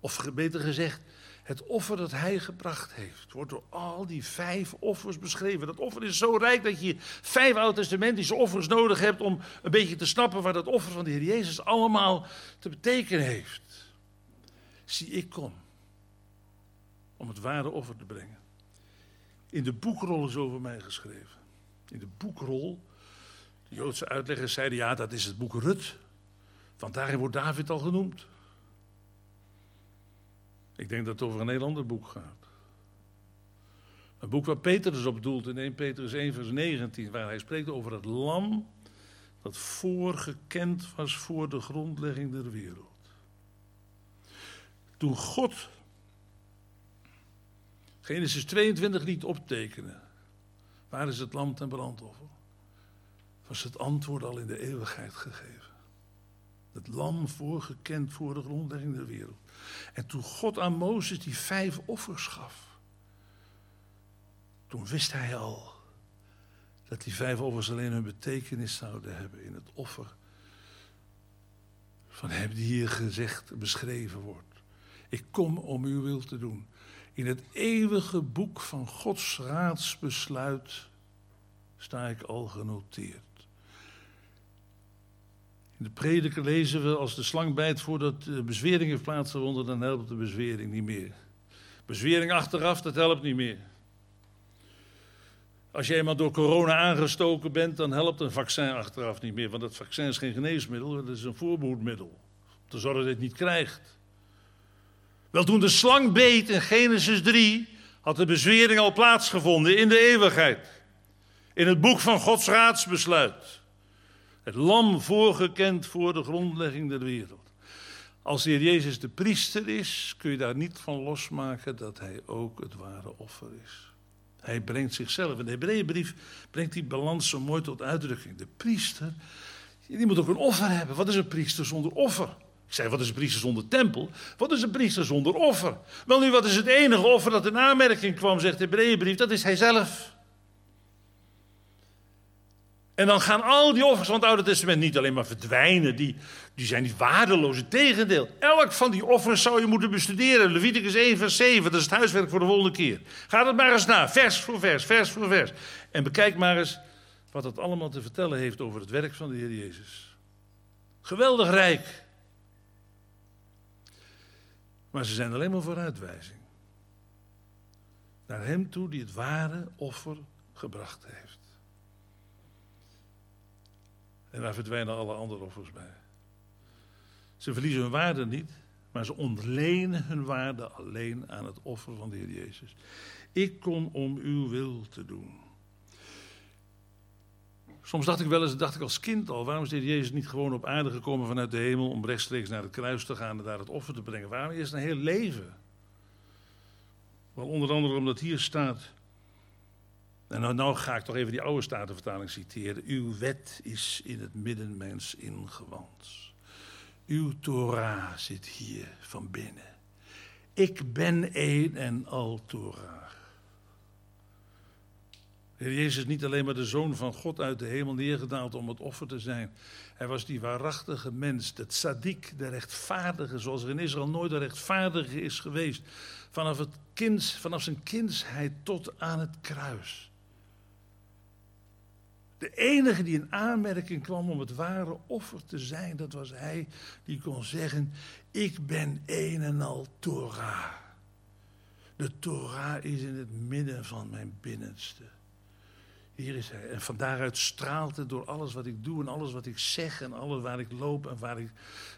Of beter gezegd, Het offer dat hij gebracht heeft, wordt door al die vijf offers beschreven. Dat offer is zo rijk dat je vijf oud-testamentische offers nodig hebt om een beetje te snappen waar dat offer van de Heer Jezus allemaal te betekenen heeft. Zie, ik kom om het ware offer te brengen. In de boekrol is over mij geschreven. In de boekrol, de Joodse uitleggers zeiden ja, dat is het boek Rut. Want daarin wordt David al genoemd. Ik denk dat het over een heel ander boek gaat. Een boek waar Peter dus op doelt in 1 Petrus 1 vers 19, waar hij spreekt over het lam dat voorgekend was voor de grondlegging der wereld. Toen God Genesis 22 liet optekenen, waar is het lam ten brandoffer? Was het antwoord al in de eeuwigheid gegeven. Het lam voorgekend voor de grondlegging der wereld. En toen God aan Mozes die vijf offers gaf, toen wist hij al dat die vijf offers alleen hun betekenis zouden hebben in het offer van hem die hier gezegd, beschreven wordt. Ik kom om uw wil te doen. In het eeuwige boek van Gods raadsbesluit sta ik al genoteerd. De prediker lezen we als de slang bijt voordat de bezwering heeft plaatsgevonden, dan helpt de bezwering niet meer. Bezwering achteraf, dat helpt niet meer. Als je eenmaal door corona aangestoken bent, dan helpt een vaccin achteraf niet meer. Want dat vaccin is geen geneesmiddel, dat is een voorbehoedmiddel. Om te zorgen dat je het niet krijgt. Wel, toen de slang beet in Genesis 3, had de bezwering al plaatsgevonden in de eeuwigheid. In het boek van Gods raadsbesluit. Het lam voorgekend voor de grondlegging der wereld. Als de Heer Jezus de priester is, kun je daar niet van losmaken dat hij ook het ware offer is. Hij brengt zichzelf. In de Hebreeënbrief brengt die balans zo mooi tot uitdrukking. De priester, die moet ook een offer hebben. Wat is een priester zonder offer? Ik zei, wat is een priester zonder tempel? Wat is een priester zonder offer? Wel nu, wat is het enige offer dat in aanmerking kwam, zegt de Hebreeënbrief? Dat is hij zelf. En dan gaan al die offers van het Oude Testament niet alleen maar verdwijnen, die, die zijn niet waardeloos. Integendeel, elk van die offers zou je moeten bestuderen. Leviticus 1, vers 7, dat is het huiswerk voor de volgende keer. Ga het maar eens na, vers voor vers, vers voor vers. En bekijk maar eens wat het allemaal te vertellen heeft over het werk van de Heer Jezus. Geweldig rijk. Maar ze zijn alleen maar vooruitwijzing. Naar Hem toe die het ware offer gebracht heeft. En daar verdwijnen alle andere offers bij. Ze verliezen hun waarde niet, maar ze ontlenen hun waarde alleen aan het offer van de Heer Jezus. Ik kom om uw wil te doen. Soms dacht ik wel eens, dacht ik als kind al, waarom is de Heer Jezus niet gewoon op aarde gekomen vanuit de hemel om rechtstreeks naar het kruis te gaan en daar het offer te brengen? Waarom is een heel leven? Wel onder andere omdat hier staat, en nou, nou, ga ik toch even die oude statenvertaling citeren. Uw wet is in het midden mijns ingewand. Uw Torah zit hier van binnen. Ik ben één en al Torah. Jezus is niet alleen maar de zoon van God uit de hemel neergedaald om het offer te zijn. Hij was die waarachtige mens, de tzaddik, de rechtvaardige, zoals er in Israël nooit een rechtvaardige is geweest. Vanaf, het kind, vanaf zijn kindsheid tot aan het kruis. De enige die in aanmerking kwam om het ware offer te zijn, dat was hij die kon zeggen: Ik ben een en al Torah. De Torah is in het midden van mijn binnenste. Hier is hij. En van daaruit straalt het door alles wat ik doe en alles wat ik zeg en alles waar ik loop en, waar ik,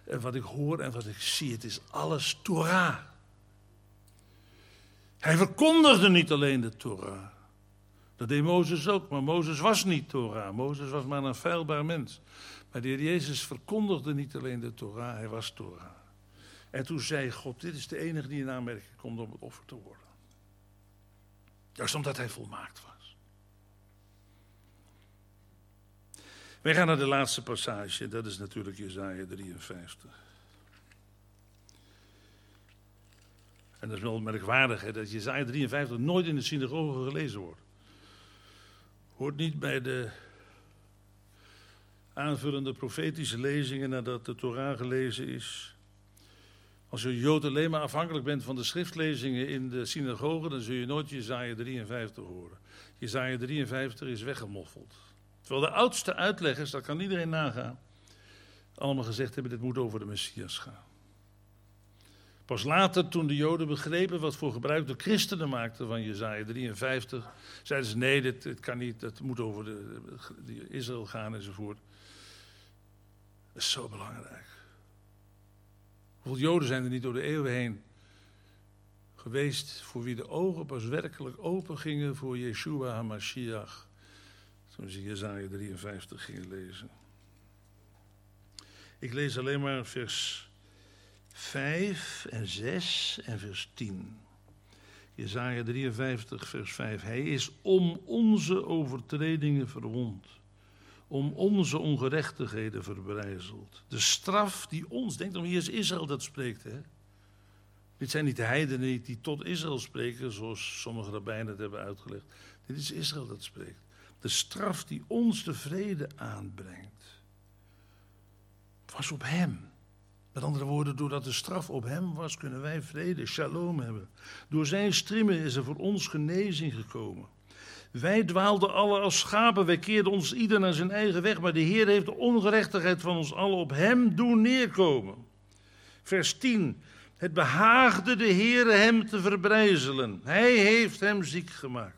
en wat ik hoor en wat ik zie. Het is alles Torah. Hij verkondigde niet alleen de Torah. Dat deed Mozes ook, maar Mozes was niet Torah. Mozes was maar een feilbaar mens. Maar de heer Jezus verkondigde niet alleen de Torah, hij was Torah. En toen zei God, dit is de enige die in aanmerking komt om het offer te worden. Juist omdat hij volmaakt was. Wij gaan naar de laatste passage, dat is natuurlijk Jezaja 53. En dat is wel merkwaardig hè, dat Jezaja 53 nooit in de synagoge gelezen wordt. Hoort niet bij de aanvullende profetische lezingen nadat de Torah gelezen is. Als je Jood alleen maar afhankelijk bent van de schriftlezingen in de synagoge, dan zul je nooit Jezaja 53 horen. Jezaja 53 is weggemoffeld. Terwijl de oudste uitleggers, dat kan iedereen nagaan, allemaal gezegd hebben, dit moet over de Messias gaan. Pas later, toen de Joden begrepen wat voor gebruik de christenen maakten van Jezaja 53, zeiden ze nee, dit, kan niet, dat moet over de, de Israël gaan enzovoort. Dat is zo belangrijk. Hoeveel Joden zijn er niet door de eeuwen heen geweest voor wie de ogen pas werkelijk open gingen voor Yeshua HaMashiach. Toen ze Jezaja 53 gingen lezen. Ik lees alleen maar vers 5 en 6 en vers 10. Jezaja 53, vers 5. Hij is om onze overtredingen verwond, om onze ongerechtigheden verbrijzeld. De straf die ons, denk dan, hier is Israël dat spreekt, hè? Dit zijn niet de heidenen die tot Israël spreken, zoals sommige rabbijnen het hebben uitgelegd. Dit is Israël dat spreekt. De straf die ons de vrede aanbrengt, was op hem. Met andere woorden, doordat de straf op hem was, kunnen wij vrede, shalom hebben. Door zijn strimmen is er voor ons genezing gekomen. Wij dwaalden alle als schapen, wij keerden ons ieder naar zijn eigen weg, maar de Heer heeft de ongerechtigheid van ons allen op hem doen neerkomen. Vers 10. Het behaagde de Heer hem te verbrijzelen. Hij heeft hem ziek gemaakt.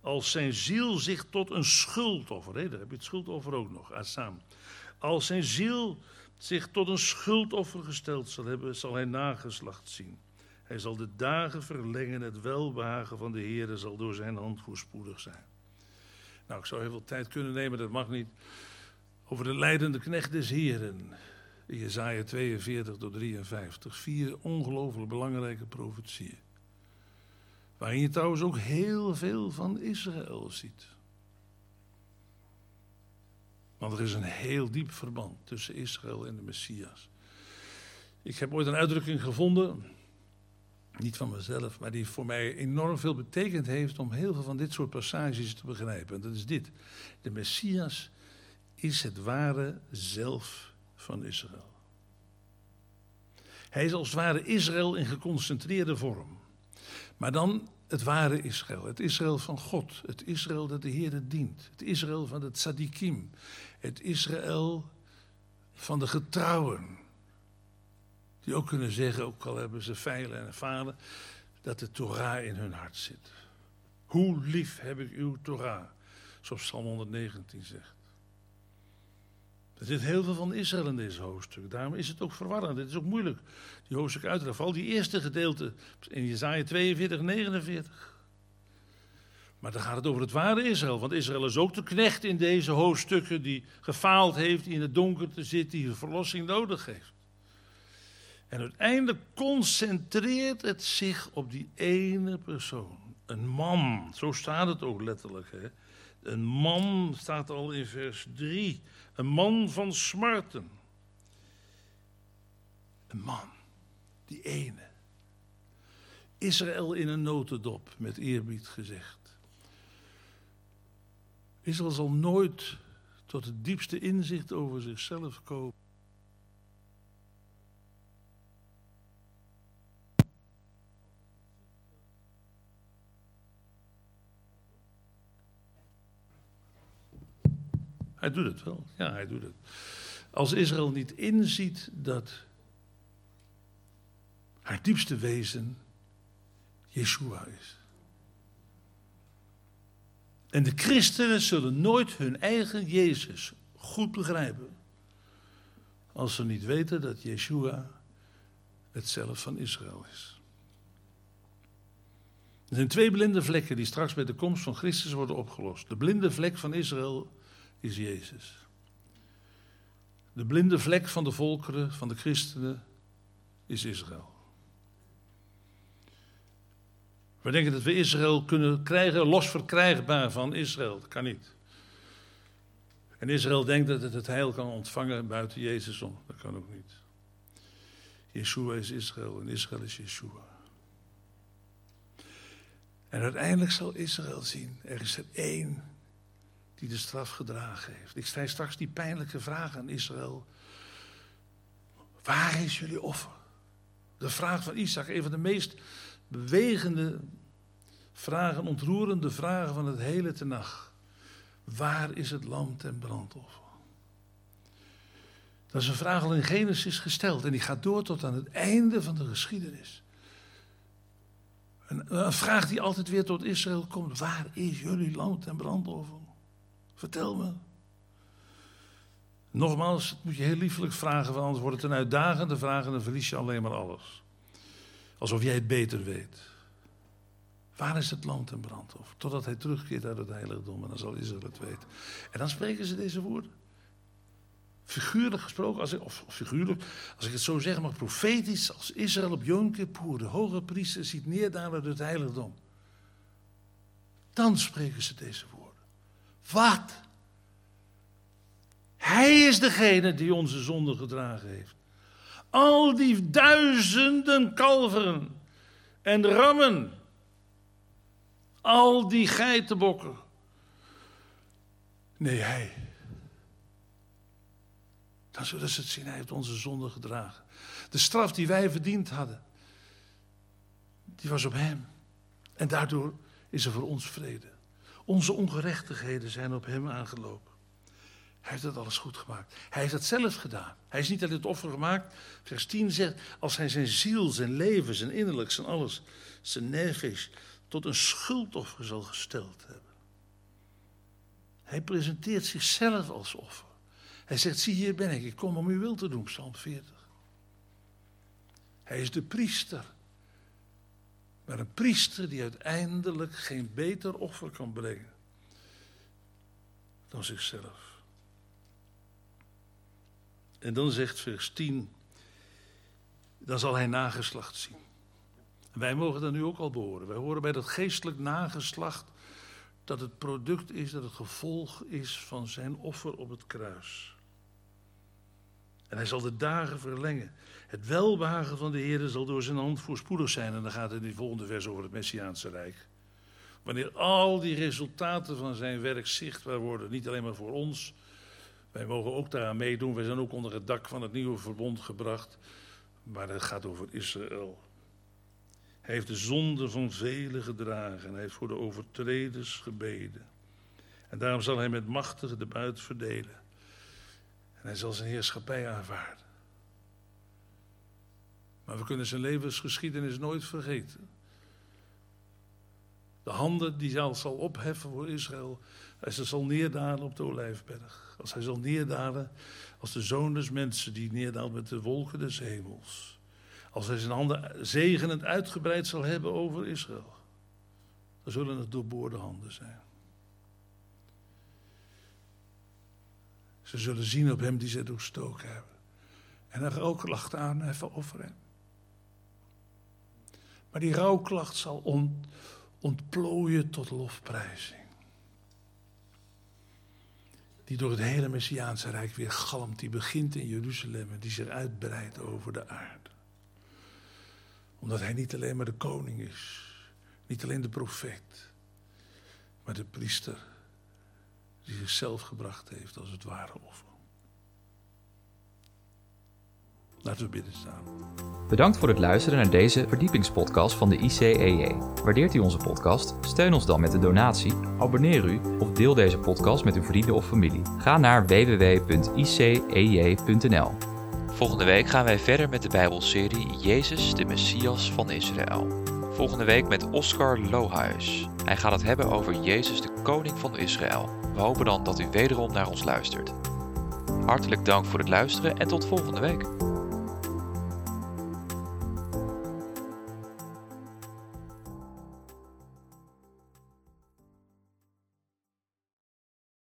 Als zijn ziel zich tot een schuldoffer, hè, daar heb je het schuldoffer ook nog. Als zijn ziel zich tot een schuldoffer gesteld zal hebben, zal hij nageslacht zien. Hij zal de dagen verlengen, het welbehagen van de Heer zal door zijn hand voorspoedig zijn. Nou, ik zou heel veel tijd kunnen nemen, dat mag niet. Over de leidende knecht des Heren. Jezaja 42 tot 53. Vier ongelooflijk belangrijke profetieën. Waarin je trouwens ook heel veel van Israël ziet. Want er is een heel diep verband tussen Israël en de Messias. Ik heb ooit een uitdrukking gevonden, niet van mezelf, maar die voor mij enorm veel betekend heeft om heel veel van dit soort passages te begrijpen. En dat is dit. De Messias is het ware zelf van Israël. Hij is als het ware Israël in geconcentreerde vorm. Maar dan het ware Israël, het Israël van God, het Israël dat de Heer dient, het Israël van het tzadikim, het Israël van de getrouwen. Die ook kunnen zeggen, ook al hebben ze veilen en falen, dat de Torah in hun hart zit. Hoe lief heb ik uw Torah, zoals Psalm 119 zegt. Er zit heel veel van Israël in deze hoofdstuk. Daarom is het ook verwarrend. Het is ook moeilijk, die hoofdstuk uit te. Vooral die eerste gedeelte in Jezaja 42, 49. Maar dan gaat het over het ware Israël. Want Israël is ook de knecht in deze hoofdstukken die gefaald heeft, die in het donker te zitten, die verlossing nodig heeft. En uiteindelijk concentreert het zich op die ene persoon. Een man, zo staat het ook letterlijk. Hè? Een man staat al in vers 3. Een man van smarten. Een man, die ene. Israël in een notendop, met eerbied gezegd. Israël zal nooit tot het diepste inzicht over zichzelf komen. Hij doet het wel. Ja, hij doet het. Als Israël niet inziet dat haar diepste wezen Yeshua is. En de christenen zullen nooit hun eigen Jezus goed begrijpen. Als ze niet weten dat Yeshua het zelf van Israël is. Er zijn twee blinde vlekken die straks bij de komst van Christus worden opgelost. De blinde vlek van Israël is Jezus. De blinde vlek van de volkeren, van de christenen, is Israël. We denken dat we Israël kunnen krijgen, los verkrijgbaar van Israël. Dat kan niet. En Israël denkt dat het het heil kan ontvangen buiten Jezus om. Dat kan ook niet. Yeshua is Israël en Israël is Yeshua. En uiteindelijk zal Israël zien, er is er één die de straf gedragen heeft. Ik stel straks die pijnlijke vraag aan Israël. Waar is jullie offer? De vraag van Isaac, een van de meest bewegende vragen, ontroerende vragen van het hele tenag. Waar is het lam ten brandoffer? Dat is een vraag al in Genesis gesteld en die gaat door tot aan het einde van de geschiedenis. Een, vraag die altijd weer tot Israël komt. Waar is jullie lam ten brandoffer? Vertel me. Nogmaals, het moet je heel liefelijk vragen, want anders wordt het een uitdagende vraag en dan verlies je alleen maar alles. Alsof jij het beter weet. Waar is het land ten brandoffer? Totdat hij terugkeert uit het heiligdom en dan zal Israël het weten. En dan spreken ze deze woorden. Figuurlijk gesproken, als ik, of figuurlijk, als ik het zo zeg, maar profetisch, als Israël op Yom Kippur, de hoge priester, ziet neerdalen uit het heiligdom. Dan spreken ze deze woorden. Wat? Hij is degene die onze zonde gedragen heeft. Al die duizenden kalveren en rammen. Al die geitenbokken. Nee, hij. Dan zullen ze het zien, hij heeft onze zonde gedragen. De straf die wij verdiend hadden, die was op hem. En daardoor is er voor ons vrede. Onze ongerechtigheden zijn op hem aangelopen. Hij heeft het alles goed gemaakt. Hij heeft het zelf gedaan. Hij is niet alleen het offer gemaakt. Vers 10 zegt, als hij zijn ziel, zijn leven, zijn innerlijk, zijn alles, zijn nervies tot een schuldoffer zal gesteld hebben. Hij presenteert zichzelf als offer. Hij zegt, zie hier ben ik, ik kom om uw wil te doen, Psalm 40. Hij is de priester. Maar een priester die uiteindelijk geen beter offer kan brengen dan zichzelf. En dan zegt vers 10, dan zal hij nageslacht zien. En wij mogen dat nu ook al behoren. Wij horen bij dat geestelijk nageslacht dat het product is, dat het gevolg is van zijn offer op het kruis. En hij zal de dagen verlengen. Het welbehagen van de Heer zal door zijn hand voorspoedig zijn. En dan gaat het in die volgende vers over het Messiaanse Rijk. Wanneer al die resultaten van zijn werk zichtbaar worden, niet alleen maar voor ons, wij mogen ook daaraan meedoen. Wij zijn ook onder het dak van het nieuwe verbond gebracht. Maar het gaat over Israël. Hij heeft de zonde van velen gedragen. Hij heeft voor de overtreders gebeden. En daarom zal hij met machtigen de buit verdelen. En hij zal zijn heerschappij aanvaarden. Maar we kunnen zijn levensgeschiedenis nooit vergeten. De handen die hij zal opheffen voor Israël. Hij zal neerdalen op de olijfberg. Als hij zal neerdalen als de zoon des mensen die neerdaalt met de wolken des hemels. Als hij zijn handen zegenend uitgebreid zal hebben over Israël. Dan zullen het doorboorde handen zijn. Ze zullen zien op hem die ze doorstoken hebben. En een rouwklacht aanheffen over hem. Maar die rouwklacht zal ont, ontplooien tot lofprijzing. Die door het hele Messiaanse Rijk weer galmt. Die begint in Jeruzalem en die zich uitbreidt over de aarde. Omdat hij niet alleen maar de koning is. Niet alleen de profeet. Maar de priester die zichzelf gebracht heeft als het ware offer. Laten we bidden staan. Bedankt voor het luisteren naar deze verdiepingspodcast van de ICEJ. Waardeert u onze podcast? Steun ons dan met een donatie, abonneer u of deel deze podcast met uw vrienden of familie. Ga naar www.icej.nl. Volgende week gaan wij verder met de Bijbelserie Jezus, de Messias van Israël. Volgende week met Oscar Lohuis. Hij gaat het hebben over Jezus, de koning van Israël. We hopen dan dat u wederom naar ons luistert. Hartelijk dank voor het luisteren en tot volgende week.